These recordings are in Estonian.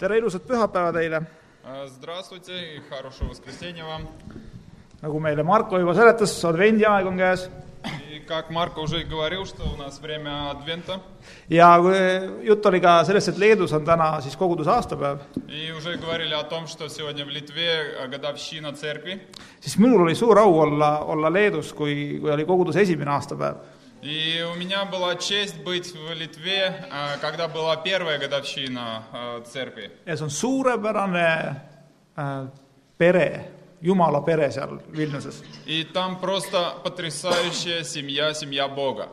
tere ilusat pühapäeva teile! nagu meile Marko juba seletas, advendiaeg on käes. ja jutt oli ka sellest, et Leedus on täna siis koguduse aastapäev. siis minul oli suur au olla, olla Leedus, kui, kui oli koguduse esimene aastapäev И у меня была честь быть в Литве, э, когда была первая годовщина э, церкви. ja see on suurepärane äh, pere, Jumala pere seal Vilniuses. И там просто потрясающая семья, семья Бога.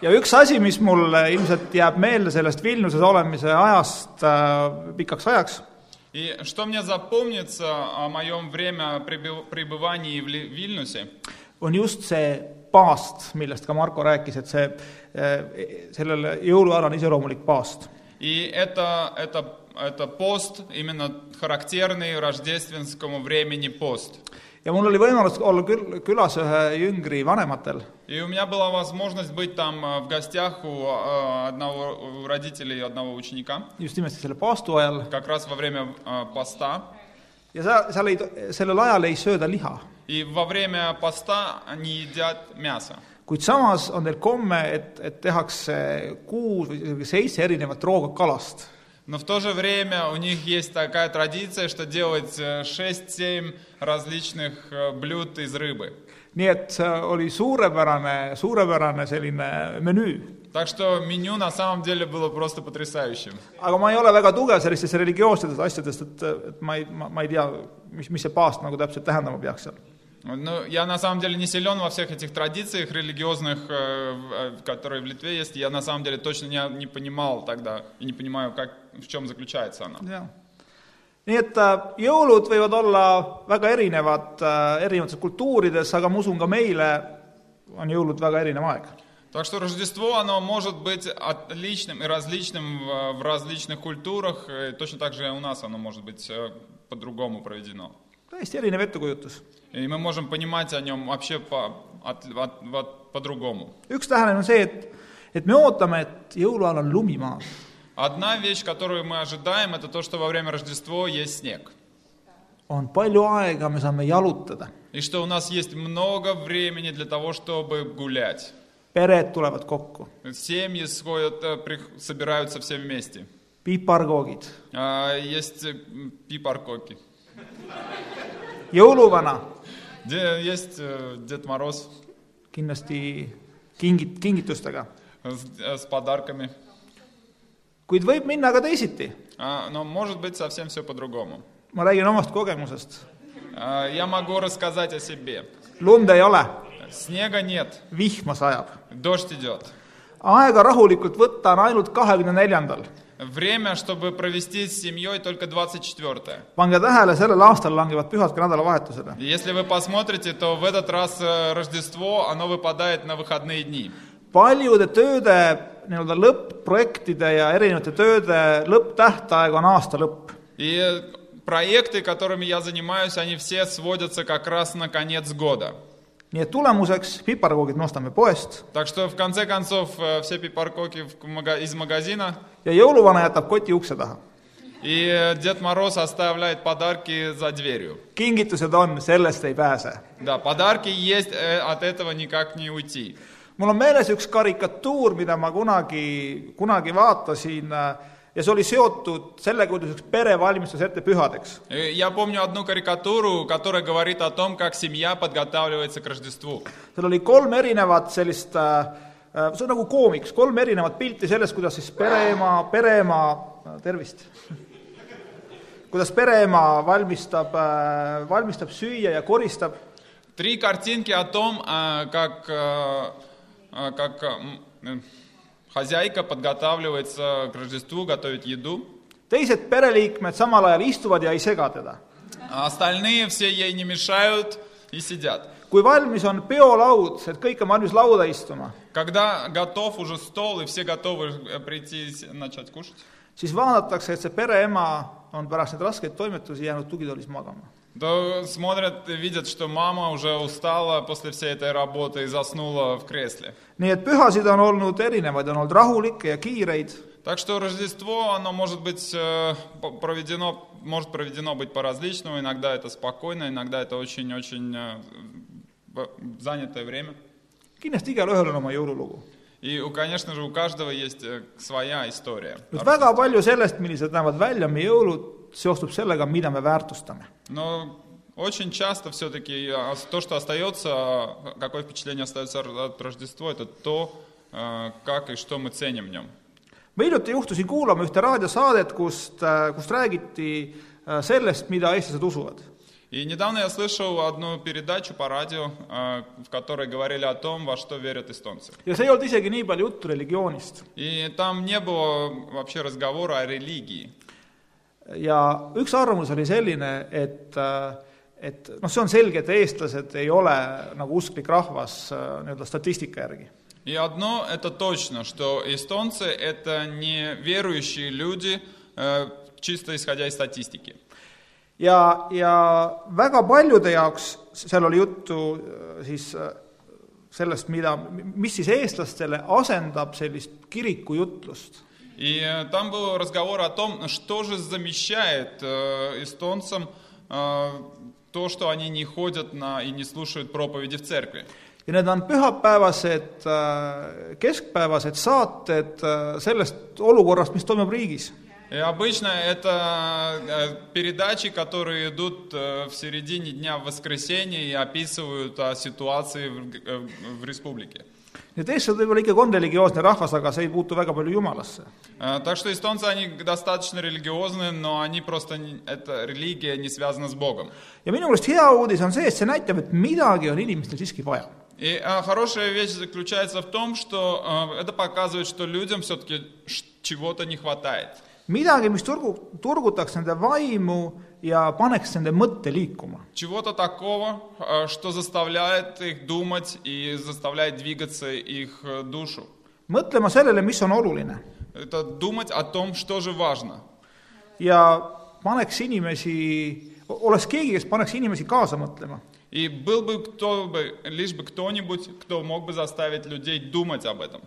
ja üks asi, mis mul ilmselt jääb meelde sellest Vilniuses olemise ajast äh, pikaks ajaks, И что мне запомнится о моем время пребыв- пребывании в Ли- Вильнюсе, on just see paast, millest ka Marko rääkis, et see, sellele jõuluajal on iseloomulik paast. И это, это, это пост, именно характерный рождественскому времени пост. ja mul oli võimalus olla küll, külas ühe jüngri vanematel И у меня была возможность быть там э, в гостях у э, одного у родителей одного ученика, just nimelt selle paastu ajal как раз во время э, поста. ja sa, seal ei, sellel ajal ei sööda liha. И во время поста они едят мясо. kuid samas on teil komme, et, et tehakse kuus või isegi seitse erinevat rooga kalast. Но в то же время у них есть такая традиция, что делать э, 6-7 различных э, блюд из рыбы. nii et see oli suurepärane, suurepärane selline menüü. Так что меню на самом деле было просто потрясающим. aga ma ei ole väga tugev sellistes religioossetes asjadest, et, et ma ei, ma, ma ei tea, mis, mis see paast nagu täpselt tähendama peaks seal. Ну, я на самом деле не силен во всех этих традициях религиозных, э, э, которые в Литве есть. Я на самом деле точно не, не понимал тогда и не понимаю, как, в чем заключается она. jah. nii et äh, jõulud võivad olla väga erinevad erinevates kultuurides, aga ma usun, ka meile on jõulud väga erinev aeg. Так что Рождество, оно может быть отличным и различным в, в различных культурах. и точно так же и у нас оно может быть э, по-другому проведено. täiesti erinev ettekujutus. И мы можем понимать о нем вообще по, от- от- от- по-другому. üks lähenemine on see, et, et me ootame, et jõuluajal on lumi maas. Одна вещь, которую мы ожидаем, это то, что во время Рождества есть снег. on palju aega, me saame jalutada. И что у нас есть много времени для того, чтобы гулять. pered tulevad kokku, Семьи сходят, э, прих- собираются все вместе. piparkoogid, А, Есть э, м, пипаркоки. jõuluvana, Де- Есть э, Дед Мороз kindlasti kingit-, kingitustega. с, э, с подарками. kuid võib minna ka teisiti. А, Но может быть совсем все по-другому. ma räägin omast kogemusest. А, Я могу рассказать о себе. lund ei ole, Снега нет, vihma sajab. дождь идет. aega rahulikult võtta on ainult kahekümne neljandal. Время, чтобы провести с семьей, только 24 pange tähele, sellel aastal langevad pühad ka nädalavahetusele. Если вы посмотрите, то в этот раз э, Рождество, оно выпадает на выходные дни. paljude tööde nii-öelda lõpp-projektide ja erinevate tööde lõpptähtaeg on aasta lõpp. И э, проекты, которыми я занимаюсь, они все сводятся как раз на конец года. nii et tulemuseks piparkoogid me ostame poest Так что, в конце концов, э, все пипаркоки в мага- из магазина, ja jõuluvana jätab koti ukse taha. и э, Дед Мороз оставляет подарки за дверью. kingitused on, sellest ei pääse. Да, подарки есть, э, от этого никак не уйти. mul on meeles üks karikatuur, mida ma kunagi, kunagi vaatasin äh, ja see oli seotud sellega, kuidas üks pere valmistus ette pühadeks. Э, Я помню одну карикатуру, которая говорит о том, как семья подготавливается к Рождеству. seal oli kolm erinevat sellist äh, äh, see on nagu koomiks, kolm erinevat pilti sellest, kuidas siis pereema, pereema, tervist, kuidas pereema valmistab, valmistab süüa ja koristab Три картинки о том, а, как, а, а, как а, м, э, хозяйка подготавливается к Рождеству, готовит еду. teised pereliikmed samal ajal istuvad ja ei sega teda. А остальные все ей не мешают и сидят. kui valmis on peolaud, et kõik on valmis lauda istuma, Когда готов уже стол и все готовы э, прийти и с- начать кушать, siis vaadatakse, et see pereema on pärast neid raskeid toimetusi jäänud tugitoolis magama. То смотрят видят, что мама уже устала после всей этой работы и заснула в кресле. nii et pühasid on olnud erinevaid, on olnud rahulikke ja kiireid, Так что Рождество, оно может быть э, проведено, может проведено быть по-различному. Иногда это спокойно, иногда это очень-очень э, занятое время. kindlasti igalühel on oma jõululugu. И, конечно же, у каждого есть э, своя история. nüüd väga palju sellest, millised näevad välja meie jõulud, seostub sellega , mida me väärtustame . Но очень часто все-таки то, что остается, какое впечатление остается от Рождества, это то, э, как и что мы ценим в нем. ma hiljuti juhtusin kuulama ühte raadiosaadet , kust , kust räägiti äh, sellest , mida eestlased usuvad . И недавно я слышал одну передачу по радио, э, в которой говорили о том, во что верят эстонцы. ja see ei olnud isegi nii palju juttu religioonist . И там не было вообще разговора о религии. ja üks arvamus oli selline , et , et noh , see on selge , et eestlased ei ole nagu usklik rahvas äh, nii-öelda statistika järgi . И одно это точно, что эстонцы это не верующие люди, э, чисто исходя из статистики. ja , ja väga paljude jaoks , seal oli juttu äh, siis äh, sellest , mida , mis siis eestlastele asendab sellist kirikujutlust . И э, там был разговор о том, что же замещает э, эстонцам э, то, что они не ходят на и не слушают проповеди в церкви. ja need on pühapäevased, keskpäevased saated sellest olukorrast, mis toimub riigis. И обычно это передачи, которые идут в середине дня в воскресенье и описывают о ситуации в, в республике. nii et eestlased võib-olla ikkagi on religioosne rahvas , aga see ei puutu väga palju jumalasse . Э, Так что эстонцы, они достаточно религиозные, но они просто, не- эта религия не связана с Богом. ja minu meelest hea uudis on see , et see näitab , et midagi on inimestel siiski vaja . И э, хорошая вещь заключается в том, что э, это показывает, что людям все-таки чего-то не хватает. midagi , mis turgu , turgutaks nende vaimu ja paneks nende mõtte liikuma . Чего-то такого, э, что заставляет их думать и заставляет двигаться их э, душу. mõtlema sellele , mis on oluline Это думать о том, что же важно. ja paneks inimesi , oleks keegi , kes paneks inimesi kaasa mõtlema . И был бы кто бы, лишь бы кто-нибудь, кто мог бы заставить людей думать об этом.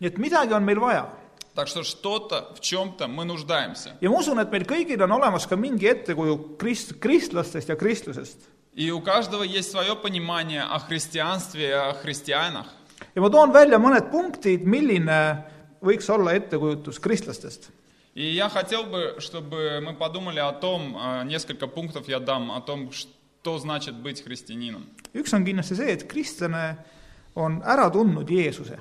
nii et midagi on meil vaja Так что что-то, в чем-то мы нуждаемся. ja ma usun , et meil kõigil on olemas ka mingi ettekuju krist- , kristlastest ja kristlusest . И у каждого есть свое понимание о христианстве и о христианах. ja ma toon välja mõned punktid , milline võiks olla ettekujutus kristlastest . И я хотел бы, чтобы мы подумали о том, э, несколько пунктов я дам, о том, что значит быть христианином. üks on kindlasti see , et kristlane on ära tundnud Jeesuse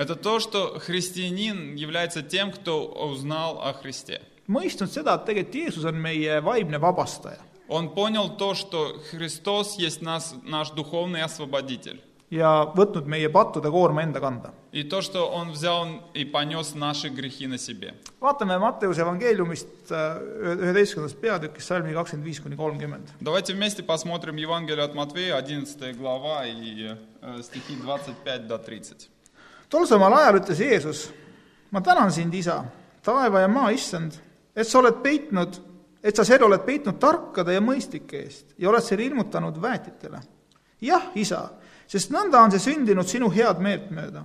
Это то, что христианин является тем, кто узнал о Христе. mõistnud seda, et tegelikult Jeesus on meie vaimne vabastaja Он понял то, что Христос есть нас, наш духовный освободитель. ja võtnud meie pattude koorma enda kanda. И то, что Он взял и понес наши грехи на себе. vaatame Matteuse evangeeliumist äh, üheteistkümnendast peatükist salmi kakskümmend viis kuni kolmkümmend. Давайте вместе посмотрим Евангелие от Матвея, 11 глава и э, стихи 25 до 30. Tol samal ajal ütles Jeesus, ma tänan sind, isa, taeva ja maa issand, et sa oled peitnud, et sa selle oled peitnud tarkade ja mõistlike eest ja oled selle ilmutanud väetitele. jah, isa, sest nõnda on see sündinud sinu head meelt mööda.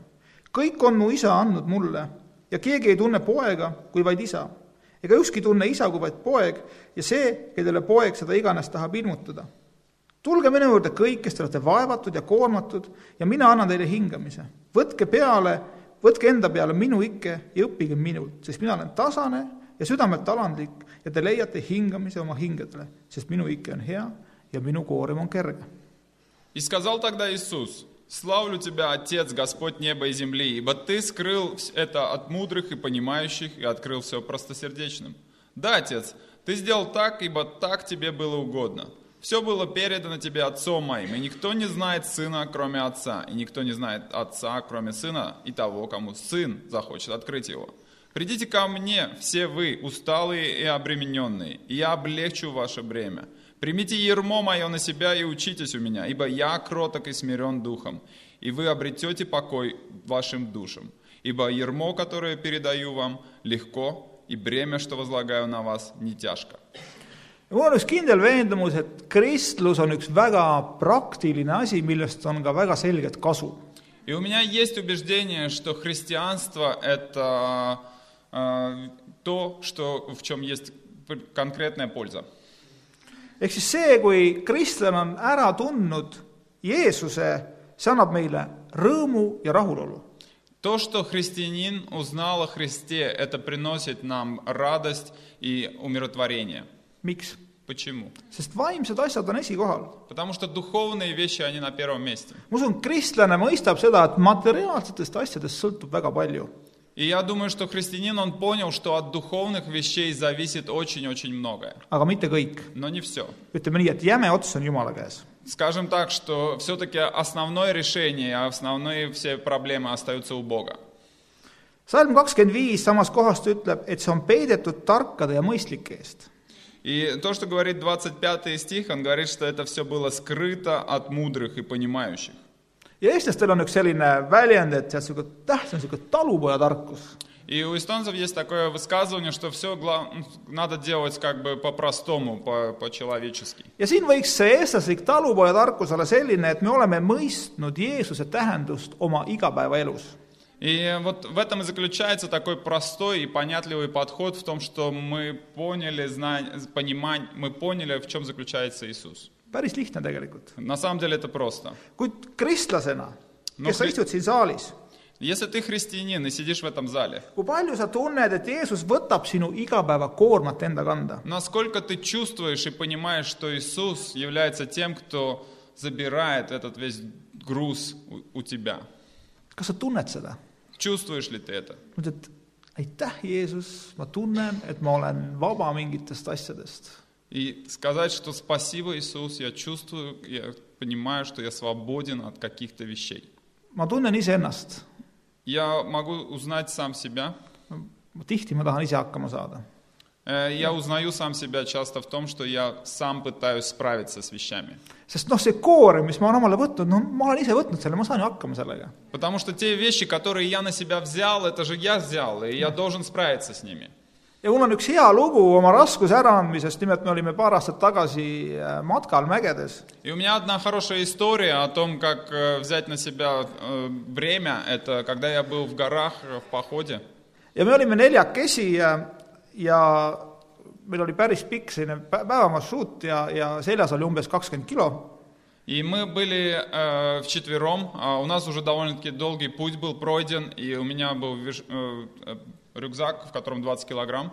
kõik on mu isa andnud mulle ja keegi ei tunne poega kui vaid isa. ega ükski tunne isa kui vaid poeg ja see, kellele poeg seda iganes tahab ilmutada tulge minu juurde kõik , kes te olete vaevatud ja koormatud ja mina annan teile hingamise . võtke peale , võtke enda peale minu ikke ja õppige minult , sest mina olen tasane ja südamelt alandlik ja te leiate hingamise oma hingedele , sest minu ikke on hea ja minu koorem on kerge . И сказал тогда Иисус, «Славлю Тебя, Отец, Господь неба и земли, ибо Ты скрыл вс- это от мудрых и понимающих и открыл все простосердечным. Да, Отец, Ты сделал так, ибо так Тебе было угодно. Все было передано Тебе Отцом моим, и никто не знает Сына, кроме Отца, и никто не знает Отца, кроме Сына, и того, кому Сын захочет открыть Его. Придите ко мне, все вы, усталые и обремененные, и я облегчу ваше бремя. Примите ермо мое на себя и учитесь у меня, ибо я кроток и смирен духом, и вы обретете покой вашим душам. Ибо ермо, которое передаю вам, легко, и бремя, что возлагаю на вас, не тяжко. ja mul on üks kindel veendumus , et kristlus on üks väga praktiline asi , millest on ka väga selget kasu И у меня есть убеждение, что христианство – это э, то, что, в чем есть п- конкретная польза. ehk siis see, kui kristlane on ära tundnud Jeesuse, see annab meile rõõmu ja rahulolu. То, что христианин узнал о Христе, это приносит нам радость и умиротворение. miks? Почему? sest vaimsed asjad on esikohal. Потому что духовные вещи, они на первом месте. ma usun, kristlane mõistab seda, et materiaalsetest asjadest sõltub väga palju. И я думаю, что христианин, он понял, что от духовных вещей зависит очень-очень многое. aga mitte kõik. Но не все. ütleme nii, et jäme ots on Jumala käes. Скажем так, что все-таки основное решение, основные все проблемы остаются у Бога. salm kakskümmend viis samast kohast ütleb, et see on peidetud tarkade ja mõistlike eest. И то, что говорит 25 стих, он говорит, что это все было скрыто от мудрых и понимающих. ja eestlastel on üks selline väljend, et see on niisugune täht, see on niisugune talupojatarkus. И у эстонцев есть такое высказывание, что все надо делать как бы по-простому, по- по-человечески. ja siin võiks see eestlaslik talupojatarkus olla selline, et me oleme mõistnud Jeesuse tähendust oma igapäevaelus. И вот в этом и заключается такой простой и понятливый подход в том, что мы поняли, знань, понимань, мы поняли, в чем заключается Иисус. päris lihtne tegelikult. На самом деле это просто. kuid kristlasena, No kes sa istud siin saalis, Если ты христианин и сидишь в этом зале, kui palju sa tunned, et Jeesus võtab sinu igapäevakoormat enda kanda? насколько ты чувствуешь и понимаешь, что Иисус является тем, кто забирает этот весь груз у, у тебя? kas sa tunned seda? Чувствуешь ли ты это? mõtled, aitäh, Jeesus, ma tunnen, et ma olen vaba mingitest asjadest. И сказать, что спасибо, Иисус, я чувствую, я понимаю, что я свободен от каких-то вещей. ma tunnen iseennast. Я могу узнать сам себя. tihti ma tahan ise hakkama saada. Э, Я узнаю сам себя часто в том, что я сам пытаюсь справиться с вещами. sest noh, see koorem, mis ma olen omale võtnud, no ma olen ise võtnud selle, ma saan ju hakkama sellega. Потому что те вещи, которые я на себя взял, это же я взял, и я должен sправиться с ними. ja mul on üks hea lugu oma raskuse äraandmisest, nimelt me olime paar aastat tagasi äh, matkal mägedes И у меня одна хорошая история о том, как э, взять на себя э, время. Это когда я был в горах э, в походе. ja me olime neljakesi ja, ja meil oli päris pikk selline pä- päevamarsruut ja, ja seljas oli umbes kakskümmend kilo И мы были э, вчетвером, а у нас уже довольно-таки долгий путь был пройден, и у меня был виш- э, э, рюкзак, в котором 20 килограмм.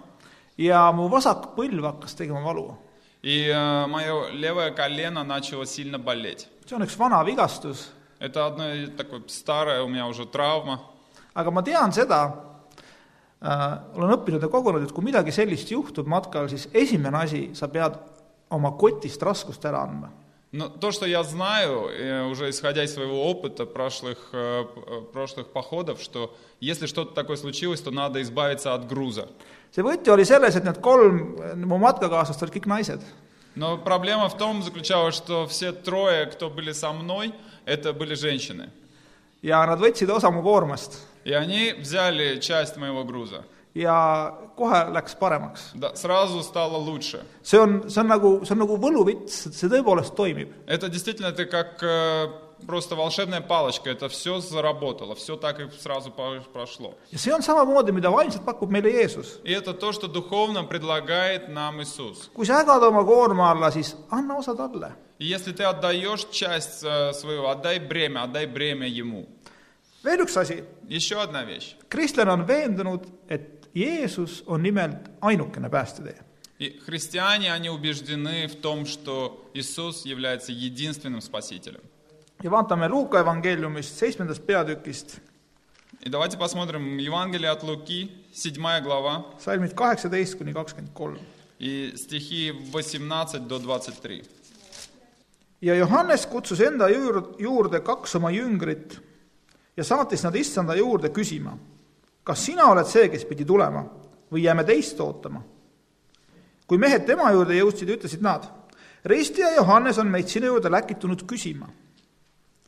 ja mu vasak põlv hakkas tegema valu. И э, мое левое колено начало сильно болеть. see on üks vana vigastus, Это одно и такое старое у меня уже травма. aga ma tean seda äh,, olen õppinud ja kogunud, et kui midagi sellist juhtub matkal, siis esimene asi, sa pead oma kotist raskust ära andma Но то, что я знаю, э, уже исходя из своего опыта прошлых, э, п- э, прошлых походов, что если что-то такое случилось, то надо избавиться от груза. see võti oli selles, et need kolm mu matkakaaslast olid kõik naised. Но проблема в том заключалась, что все трое, кто были со мной, это были женщины. ja nad võtsid osa mu koormast И они взяли часть моего груза. ja kohe läks paremaks. See on, see on nagu, see on nagu võluvits, see tõepoolest toimib. Э, просто волшебная палочка. Это все заработало, все так и сразу прошло. И это то, что духовно предлагает нам Иисус. И если ты отдаешь часть э, своего, отдай бремя, отдай бремя Ему. veel üks asi, Еще одна вещь. kristlane on veendunud, et Jeesus on nimelt ainukene päästetee. И христиане, они убеждены в том, что Иисус является единственным Спасителем. ja vaatame Luuka evangeeliumist seitsmendast peatükist, И давайте посмотрим Евангелие от Луки, 7 глава, salmid kaheksateist kuni kakskümmend kolm. и стихи 18 до 23. ja Johannes kutsus enda juur- juurde kaks oma jüngrit ja saatis nad issanda juurde küsima, kas sina oled see, kes pidi tulema või jääme teist ootama? kui mehed tema juurde jõudsid, ütlesid nad, Risti ja Johannes on meid sinu juurde läkitunud küsima,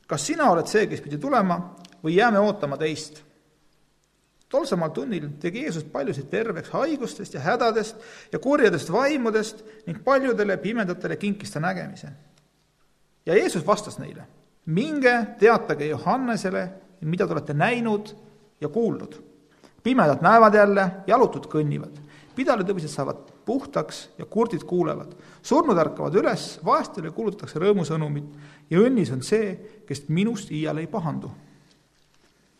kas sina oled see, kes pidi tulema või jääme ootama teist? tol samal tunnil tegi Jeesus paljusid terveks haigustest ja hädadest ja kurjadest vaimudest ning paljudele pimedatele kinkis ta nägemise ja Jeesus vastas neile, minge teatage Johannesele, mida te olete näinud ja kuulnud. pimedad näevad jälle, jalutud kõnnivad. pidalitõbised saavad puhtaks ja kurdid kuulevad. surnud ärkavad üles, vaestele kuulutatakse rõõmusõnumit ja õnnis on see, kes minust iial ei pahandu.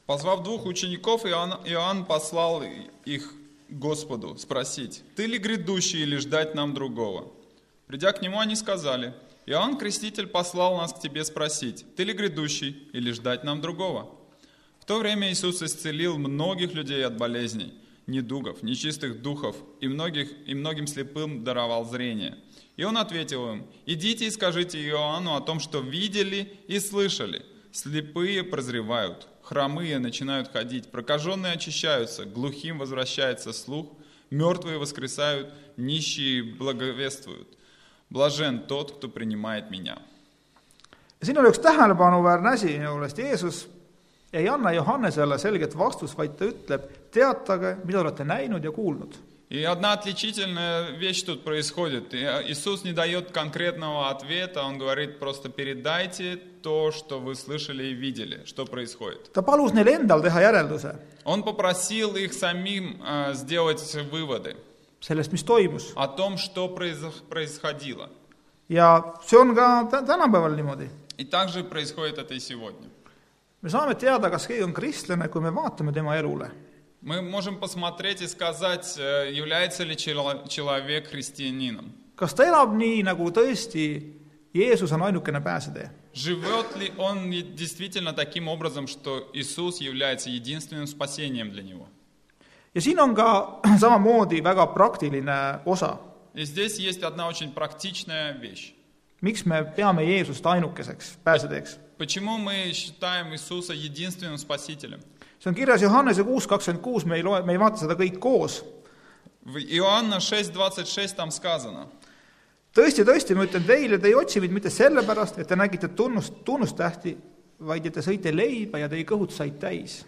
Позвав двух учеников, Иоанн, Иоанн послал их к Господу спросить, «Ты ли грядущий или ждать нам другого?» Придя к нему, они сказали, «Иоанн Креститель послал нас к тебе спросить, ты ли грядущий или ждать нам другого?» В то время Иисус исцелил многих людей от болезней, недугов, нечистых духов, и, многих, и многим слепым даровал зрение. И он ответил им, «Идите и скажите Иоанну о том, что видели и слышали. Слепые прозревают, хромые начинают ходить, прокаженные очищаются, глухим возвращается слух, мертвые воскресают, нищие благовествуют. Блажен тот, кто принимает меня». siin oli üks tähelepanuväärne asi minu meelest, Jeesus ei anna Johannesele selget vastust, vaid ta ütleb, teatage, mida olete näinud ja kuulnud. И одна отличительная вещь тут происходит. И Иисус не дает конкретного ответа, Он говорит просто передайте то, что вы слышали и видели, что происходит. Он pопросил их самим э, сделать выводы о том, что происходило. И также происходит это и сегодня. me saame teada, kas keegi on kristlane, kui me vaatame tema elule. Мы можем посмотреть и сказать, э, является ли чело- человек христианином. kas ta elab nii, nagu tõesti Jeesus on ainukene pääsetee? Живет ли он и действительно таким образом, что Иисус является единственным спасением для него? ja siin on ka samamoodi väga praktiline osa. И здесь есть одна очень практичная вещь. miks me peame Jeesust ainukeseks pääseteeks? Почему мы считаем Иисуса единственным спасителем? see on kirjas Johannese kuus kakskümmend kuus, me ei loe, me ei vaata seda kõik koos. В Иоанна 6.26 там сказано, tõesti, tõesti, ma ütlen teile, te ei otsi mind mitte sellepärast, et te nägite tunnust, tunnustähti, vaid et te sõite leiba ja teie kõhud said täis.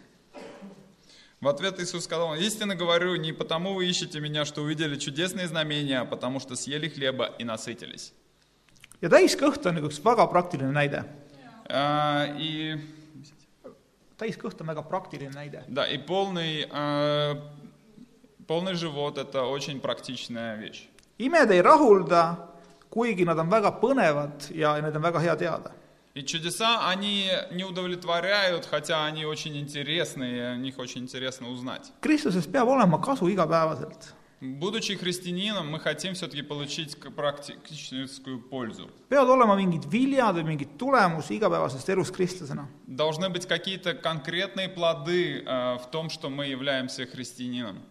в ответ Иисус сказал, истинно говорю, не потому вы ищете меня, что увидели чудесные знамения, а потому что съели хлеба и насытились. ja täiskõht on üks väga praktiline näide. А, И, täiskõht on väga praktiline näide. да, и полный, а, полный живот – это очень практичная вещь. imed ei rahulda, kuigi nad on väga põnevad ja need on väga hea teada. И чудеса, они не удовлетворяют, хотя они очень интересны, и о них очень интересно узнать. kristlusest peab olema kasu igapäevaselt. Будучи христианином, мы хотим все-таки получить к- практическую пользу. peavad olema mingid viljad või mingid tulemus igapäevasest elust kristlasena. Должны быть какие-то конкретные плоды э, в том, что мы являемся христианином.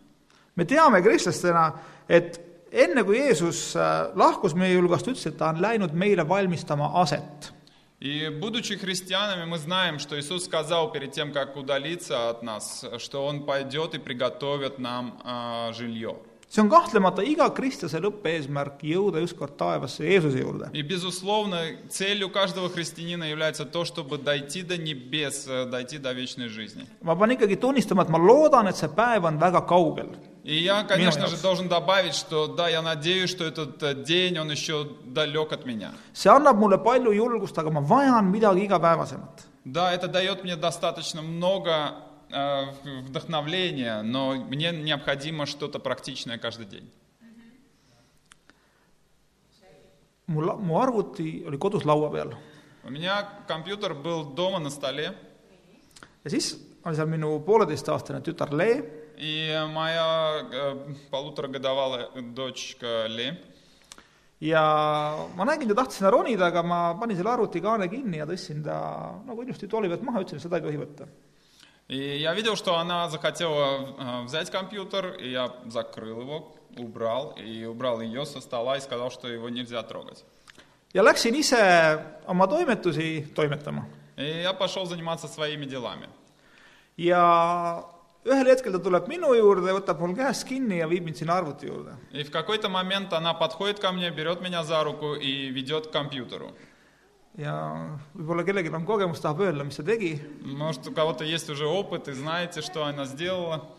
me teame kristlastena, et enne kui Jeesus äh, lahkus meie hulgast, ütles, et ta on läinud meile valmistama aset. И будучи христианами, мы знаем, что Иисус сказал перед тем, как удалиться от нас, что Он пойдет и приготовит нам э, жилье. see on kahtlemata iga kristlase lõppeesmärk jõuda ükskord taevasse Jeesuse juurde. И, безусловно, целью каждого христианина является то, чтобы дойти до небес, э, дойти до вечной жизни. ma pean ikkagi tunnistama, et ma loodan, et see päev on väga kaugel. И я, конечно Милый же, Алексей. должен добавить, что да, я надеюсь, что этот э, день, он еще далек от меня. see annab mulle palju julgust, aga ma vajan midagi igapäevasemat. Да, это дает мне достаточно много э, вдохновления, но мне необходимо что-то практичное каждый день. mul, mu arvuti oli kodus laua peal У меня компьютер был дома на столе, ja siis oli seal minu pooleteistaastane tütar Lee и моя э, полуторагодовалая дочка Ле, ja ma nägin, ta tahtis sinna ronida, aga ma panin selle arvutikaane kinni ja tõstsin ta nagu ilusti tooli pealt maha, ütlesin, et seda ei tohi võtta. И я видел, что она захотела э, взять компьютер, и я закрыл его, убрал, и убрал ее со стола и сказал, что его нельзя трогать. ja läksin ise oma toimetusi toimetama. И я пошел заниматься своими делами. ja ühel hetkel ta tuleb minu juurde, võtab mul käest kinni ja viib mind sinna arvuti juurde. Ja võib-olla kellelgi on kogemus, tahab öelda, mis ta tegi. Может, у кого-то есть уже опыт, и знаете, что она сделала.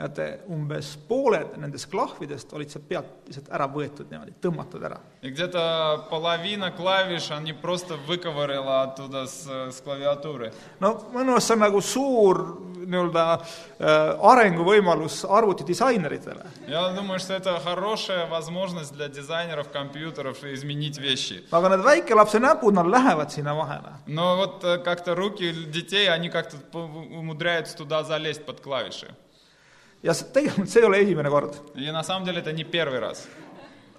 et umbes pooled nendest klahvidest olid sealt pealt lihtsalt ära võetud niimoodi , tõmmatud ära . И где-то половина клавиш, они просто выковырила оттуда с, с клавиатуры. no minu arust see on nagu suur nii-öelda äh, arenguvõimalus arvutidisaineritele . Я думаю, что это хорошая возможность для дизайнеров компьютеров изменить вещи. aga need väikelapse näpud , nad lähevad sinna vahele . Но вот э, как-то руки детей, они как-то по- умудряются туда залезть под клавиши. Ja tegelikult see ei ole esimene kord.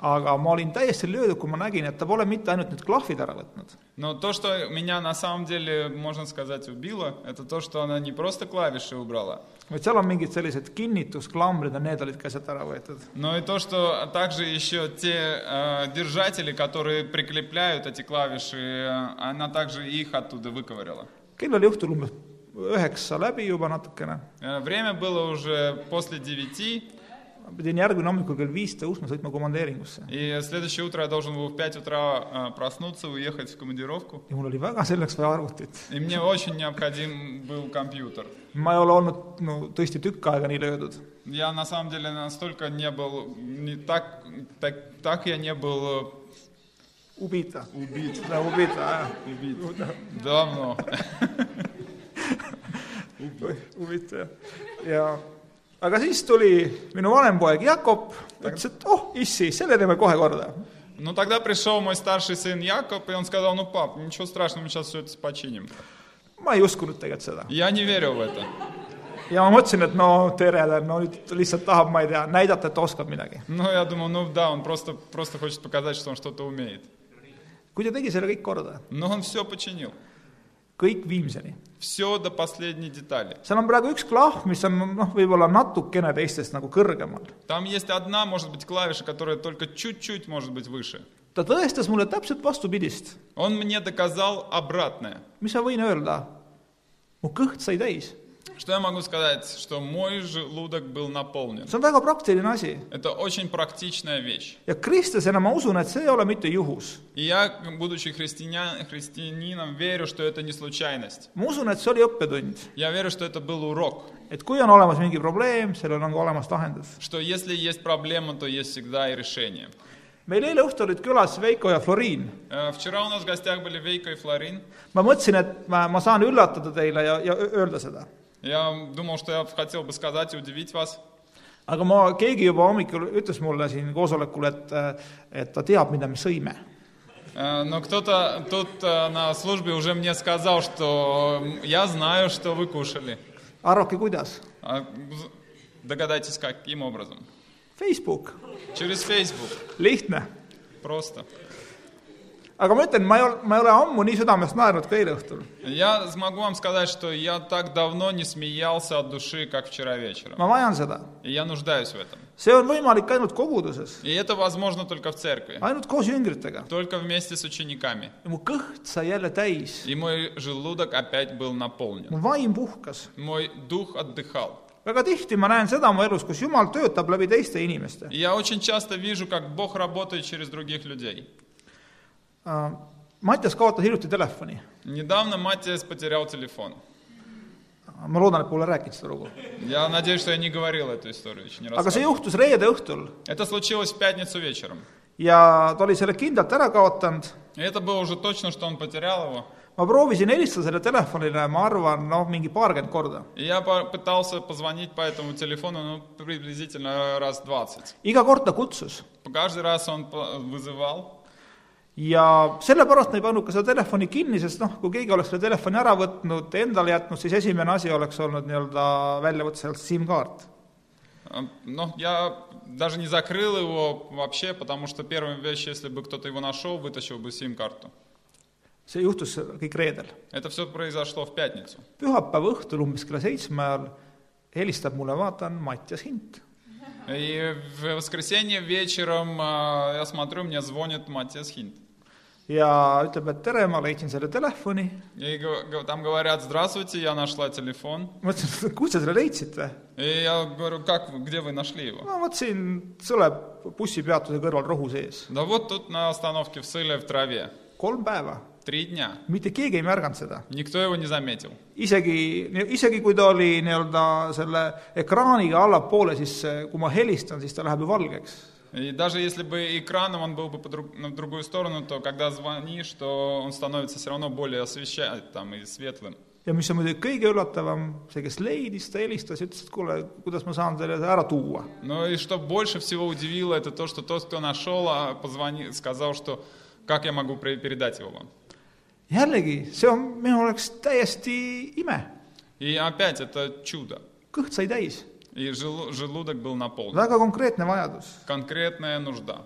Aga ma olin täiesti löödud, kui ma nägin, et ta pole mitte ainult need klahvid ära võtnud, Но то, что меня на самом деле, можно сказать, убило, это то, что она не просто клавиши убрала, vaid seal on mingid sellised kinnitusklambrid ja need olid ka sealt ära võetud. но и то, что также еще те э, держатели, которые прикрепляют эти клавиши, э, она также их оттуда выковыряла. kell oli õhtul umbes üheksa läbi juba natukene, Э, Время было уже после девяти, pidin järgmine hommikul kell viis tõusma sõitma komandeeringusse и следующее утро я должен был в 5 утра э, проснуться, уехать в командировку. ja mul oli väga selleks vaja arvutit. И мне очень необходим был компьютер. ma ei ole olnud no tõesti tükk aega nii löödud. Я на самом деле настолько не был, не так, так, так я не был Ubita. Ubita. Ubita, jah. убит давно. huvitav jah . ja aga siis tuli minu vanem poeg Jakob , ütles , et oh , issi , selle teeme kohe korda . Ну тогда пришел мой старший сын Якоб, и он сказал, ну пап, ничего страшного, мы сейчас все это починим. ma ei uskunud tegelikult seda . Я не верил в это. ja ma mõtlesin , et no tere , no nüüd ta lihtsalt tahab , ma ei tea , näidata , et ta oskab midagi . Но я думал, ну да, он просто, просто хочет показать, что он что-то умеет. kui ta tegi selle kõik korda , Но он все починил. kõik viimseni. seal on praegu üks klahv, mis on noh, võib-olla natukene teistest nagu kõrgemal. ta tõestas mulle täpselt vastupidist. mis ma võin öelda? mu kõht sai täis Что я могу сказать? Что мой желудок был наполнен. see on väga praktiline asi Это очень практичная вещь. ja kristlasena ma usun , et see ei ole mitte juhus . И я, будучи христианя- христианином, верю, что это не случайность. ma usun , et see oli õppetund , Я верю, что это был урок. et kui on olemas mingi probleem , sellel on ka olemas lahendus . Что если есть проблема, то есть всегда и решение. meil eile õhtul olid külas Veiko ja Floriin . Э, Вчера у нас в гостях были Вейка и Флорин. ma mõtlesin , et ma , ma saan üllatada teile ja , ja ö- öelda seda . Я думал, что я хотел бы сказать и удивить вас. aga ma , keegi juba hommikul ütles mulle siin koosolekul , et , et ta teab , mida me sõime . Э, Но кто-то тут э, на службе уже мне сказал, что я знаю, что вы кушали. arvake , kuidas ? А, з- Догадайтесь, каким образом? Facebook , Через Facebook. lihtne . Просто. aga ma ütlen, ma ei ole, ma ei ole ammu nii südamest naernud kui eile õhtul. ma vajan seda. see on võimalik ainult koguduses. ainult koos jüngritega. ja mu kõht sai jälle täis. mu vaim puhkas. Väga tihti ma näen seda oma elus, kus Jumal töötab läbi teiste inimeste. Я очень часто вижу, как Бог работает через других людей. Mattias kaotas hiljuti telefoni . Недавно Матиас потерял телефон. ma loodan , et pole rääkinud seda lugu . Я надеюсь, что я не говорил эту историю, еще не aga see рассказывал. juhtus reede õhtul Это случилось в пятницу вечером. ja ta oli selle kindlalt ära kaotanud . И это было уже точно, что он потерял его. ma proovisin helistada selle telefonile , ma arvan , noh , mingi paarkümmend korda . И я по- пытался позвонить по этому телефону, ну, приблизительно раз 20. iga kord ta kutsus Каждый раз он по- вызывал. ja sellepärast ma ei pannud ka seda telefoni kinni , sest noh , kui keegi oleks selle telefoni ära võtnud , endale jätnud , siis esimene asi oleks olnud nii-öelda välja võtta sealt SIM-kaart . А, Ну, я даже не закрыл его вообще, потому что первая вещь, если бы кто-то его нашел, вытащил бы сим-карту. see juhtus kõik reedel . Это все произошло в пятницу. pühapäeva õhtul umbes kella seitsme ajal helistab mulle , vaatan , Mattias Hint . И в воскресенье вечером а, я смотрю, мне звонит Матиас Хинт. ja ütleb , et tere , ma leidsin selle telefoni . И го- го- там говорят, здравствуйте, я нашла телефон. ma ütlesin , et kus te selle leidsite ? И я говорю, как, вы- где вы нашли его? no vot siin Sõle bussipeatuse kõrval rohu sees . Да вот тут на остановке в Сыле в траве. kolm päeva . Три дня. mitte keegi ei märganud seda . Никто его не заметил. isegi , isegi kui ta oli nii-öelda selle ekraaniga allapoole , siis eh, kui ma helistan , siis ta läheb ju valgeks . И даже если бы экраном он был бы друг- на другую сторону, то когда звонишь, то он становится все равно более освещает там и светлым. ja mis on muidugi kõige üllatavam, see, kes leidis, ta helistas ja ütles, et kuule, kuidas ma saan selle ära tuua. Но и что больше всего удивило, это то, что тот, кто нашел, а, позвонил, сказал, что как я могу передать его вам. jällegi, see on minu jaoks täiesti ime. И опять это чудо. kõht sai täis, И желу- желудок был наполнен. väga konkreetne vajadus . Конкретная нужда.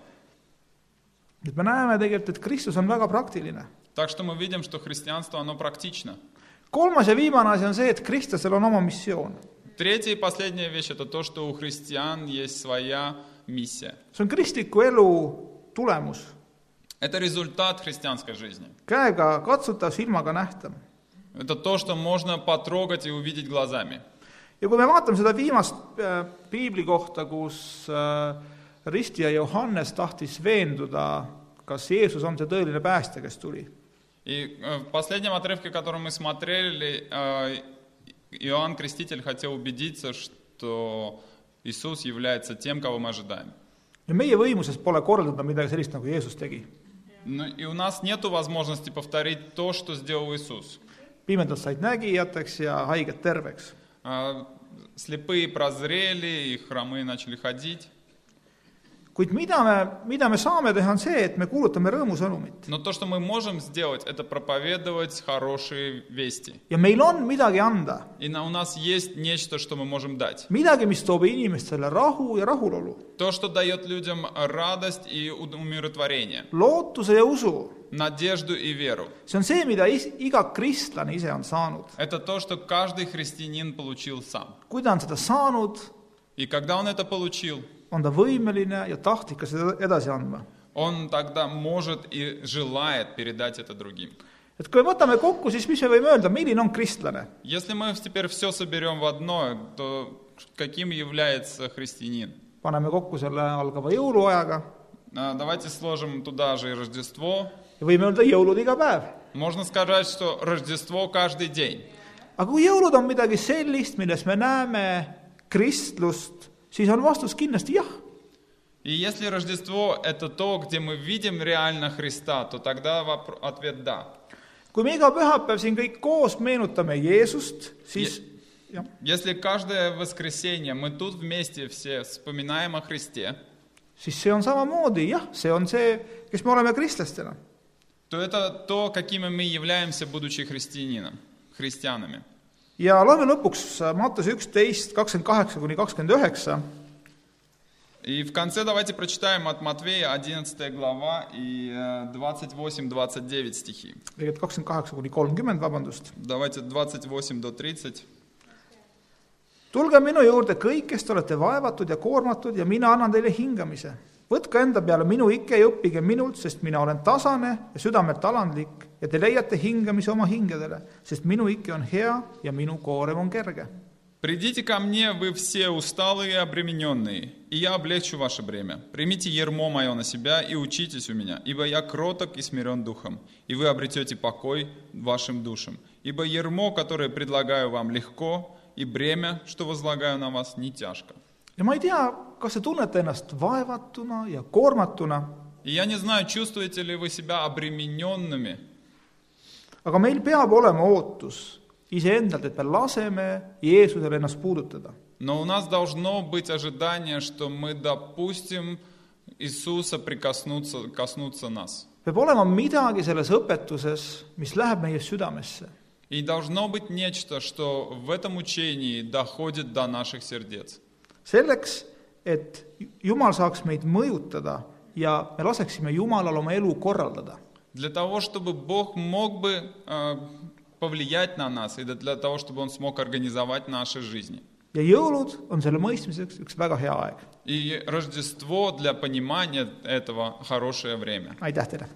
et me näeme tegelikult , et Kristus on väga praktiline . Так что мы видим, что христианство, оно практично. kolmas ja viimane asi on see , et Kristusel on oma missioon . Третья и последняя вещь – это то, что у христиан есть своя миссия. see on kristliku elu tulemus , Это результат христианской жизни. käega katsutav , silmaga nähtav . Это то, что можно потрогать и увидеть глазами. ja kui me vaatame seda viimast äh, piibli kohta , kus äh, ristija Johannes tahtis veenduda , kas Jeesus on see tõeline päästja , kes tuli , И э, в последнем отрывке, который мы смотрели, э, Иоанн Креститель хотел убедиться, что Иисус является тем, кого мы ожидаем. ja meie võimuses pole korraldada midagi sellist , nagu Jeesus tegi . Ну, и у нас нет возможности повторить то, что сделал Иисус. pimedad said nägijateks ja haiged terveks . А, Слепые прозрели, и хромые начали ходить. Kuid mida me, mida me saame teha, on see, et me kuulutame rõõmusõnumit Но то, что мы можем сделать, это проповедовать хорошие вести. ja meil on midagi anda, И на, у нас есть нечто, что мы можем дать. midagi, mis toob inimestele rahu ja rahulolu, То, что дает людям радость и умиротворение, lootuse ja usu. надежду и веру. see on see, mida is, iga kristlane ise on saanud. Это то, что каждый христианин получил сам. kui ta on seda saanud, И когда он это получил, on ta võimeline ja tahtlik ka seda edasi andma . он тогда может и желает передать это другим. et kui me võtame kokku , siis mis me võime öelda , milline on kristlane ? Если мы теперь все соберем в одно, то каким является христианин? paneme kokku selle algava jõuluajaga А, Давайте сложим туда же и Рождество. ja võime öelda jõulud iga päev . Можно сказать, что Рождество каждый день. aga kui jõulud on midagi sellist , milles me näeme kristlust , siis on vastus kindlasti jah . И если Рождество – это то, где мы видим реально Христа, то тогда вопр- ответ «да». kui me iga pühapäev siin kõik koos meenutame Jeesust , siis jah , Если каждое воскресенье мы тут вместе все вспоминаем о Христе, siis see on samamoodi jah , see on see , kes me oleme kristlastena . то это то, какими мы являемся, будучи христианином, христианами. ja loeme lõpuks Mattuse üksteist , kakskümmend kaheksa kuni kakskümmend üheksa И в конце давайте прочитаем от Матвея 11 глава и э, 28-29 стихи. tegelikult kakskümmend kaheksa kuni kolmkümmend , vabandust . Давайте 28 до 30. tulge minu juurde kõik , kes te olete vaevatud ja koormatud ja mina annan teile hingamise . võtke enda peale minu ike ja õppige minult, sest mina olen tasane ja südamelt alandlik ja te leiate hingamise oma hingedele, sest minu ike on hea ja minu koorem on kerge. «Придите ко мне, вы все усталые и обремененные, и я облегчу ваше бремя. Примите ермо мое на себя и учитесь у меня, ибо я кроток и смирен духом, и вы обретете покой вашим душам. Ибо ермо, которое предлагаю вам, легко, и бремя, что возлагаю на вас, не тяжко». ja ma ei tea , kas te tunnete ennast vaevatuna ja koormatuna , И я не знаю, чувствуете ли вы себя обремененными, aga meil peab olema ootus iseendalt , et me laseme Jeesusel ennast puudutada . но у нас должно быть ожидание, что мы допустим Иисуса прикоснуться, коснуться нас. peab olema midagi selles õpetuses , mis läheb meie südamesse . И должно быть нечто, что в этом учении доходит до наших сердец. selleks , et Jumal saaks meid mõjutada ja me laseksime Jumalal oma elu korraldada . Для того, чтобы Бог мог бы э, повлиять на нас, и для того, чтобы Он смог организовать наши жизни. ja jõulud on selle mõistmiseks üks väga hea aeg . И Рождество для понимания этого хорошее время. aitäh teile!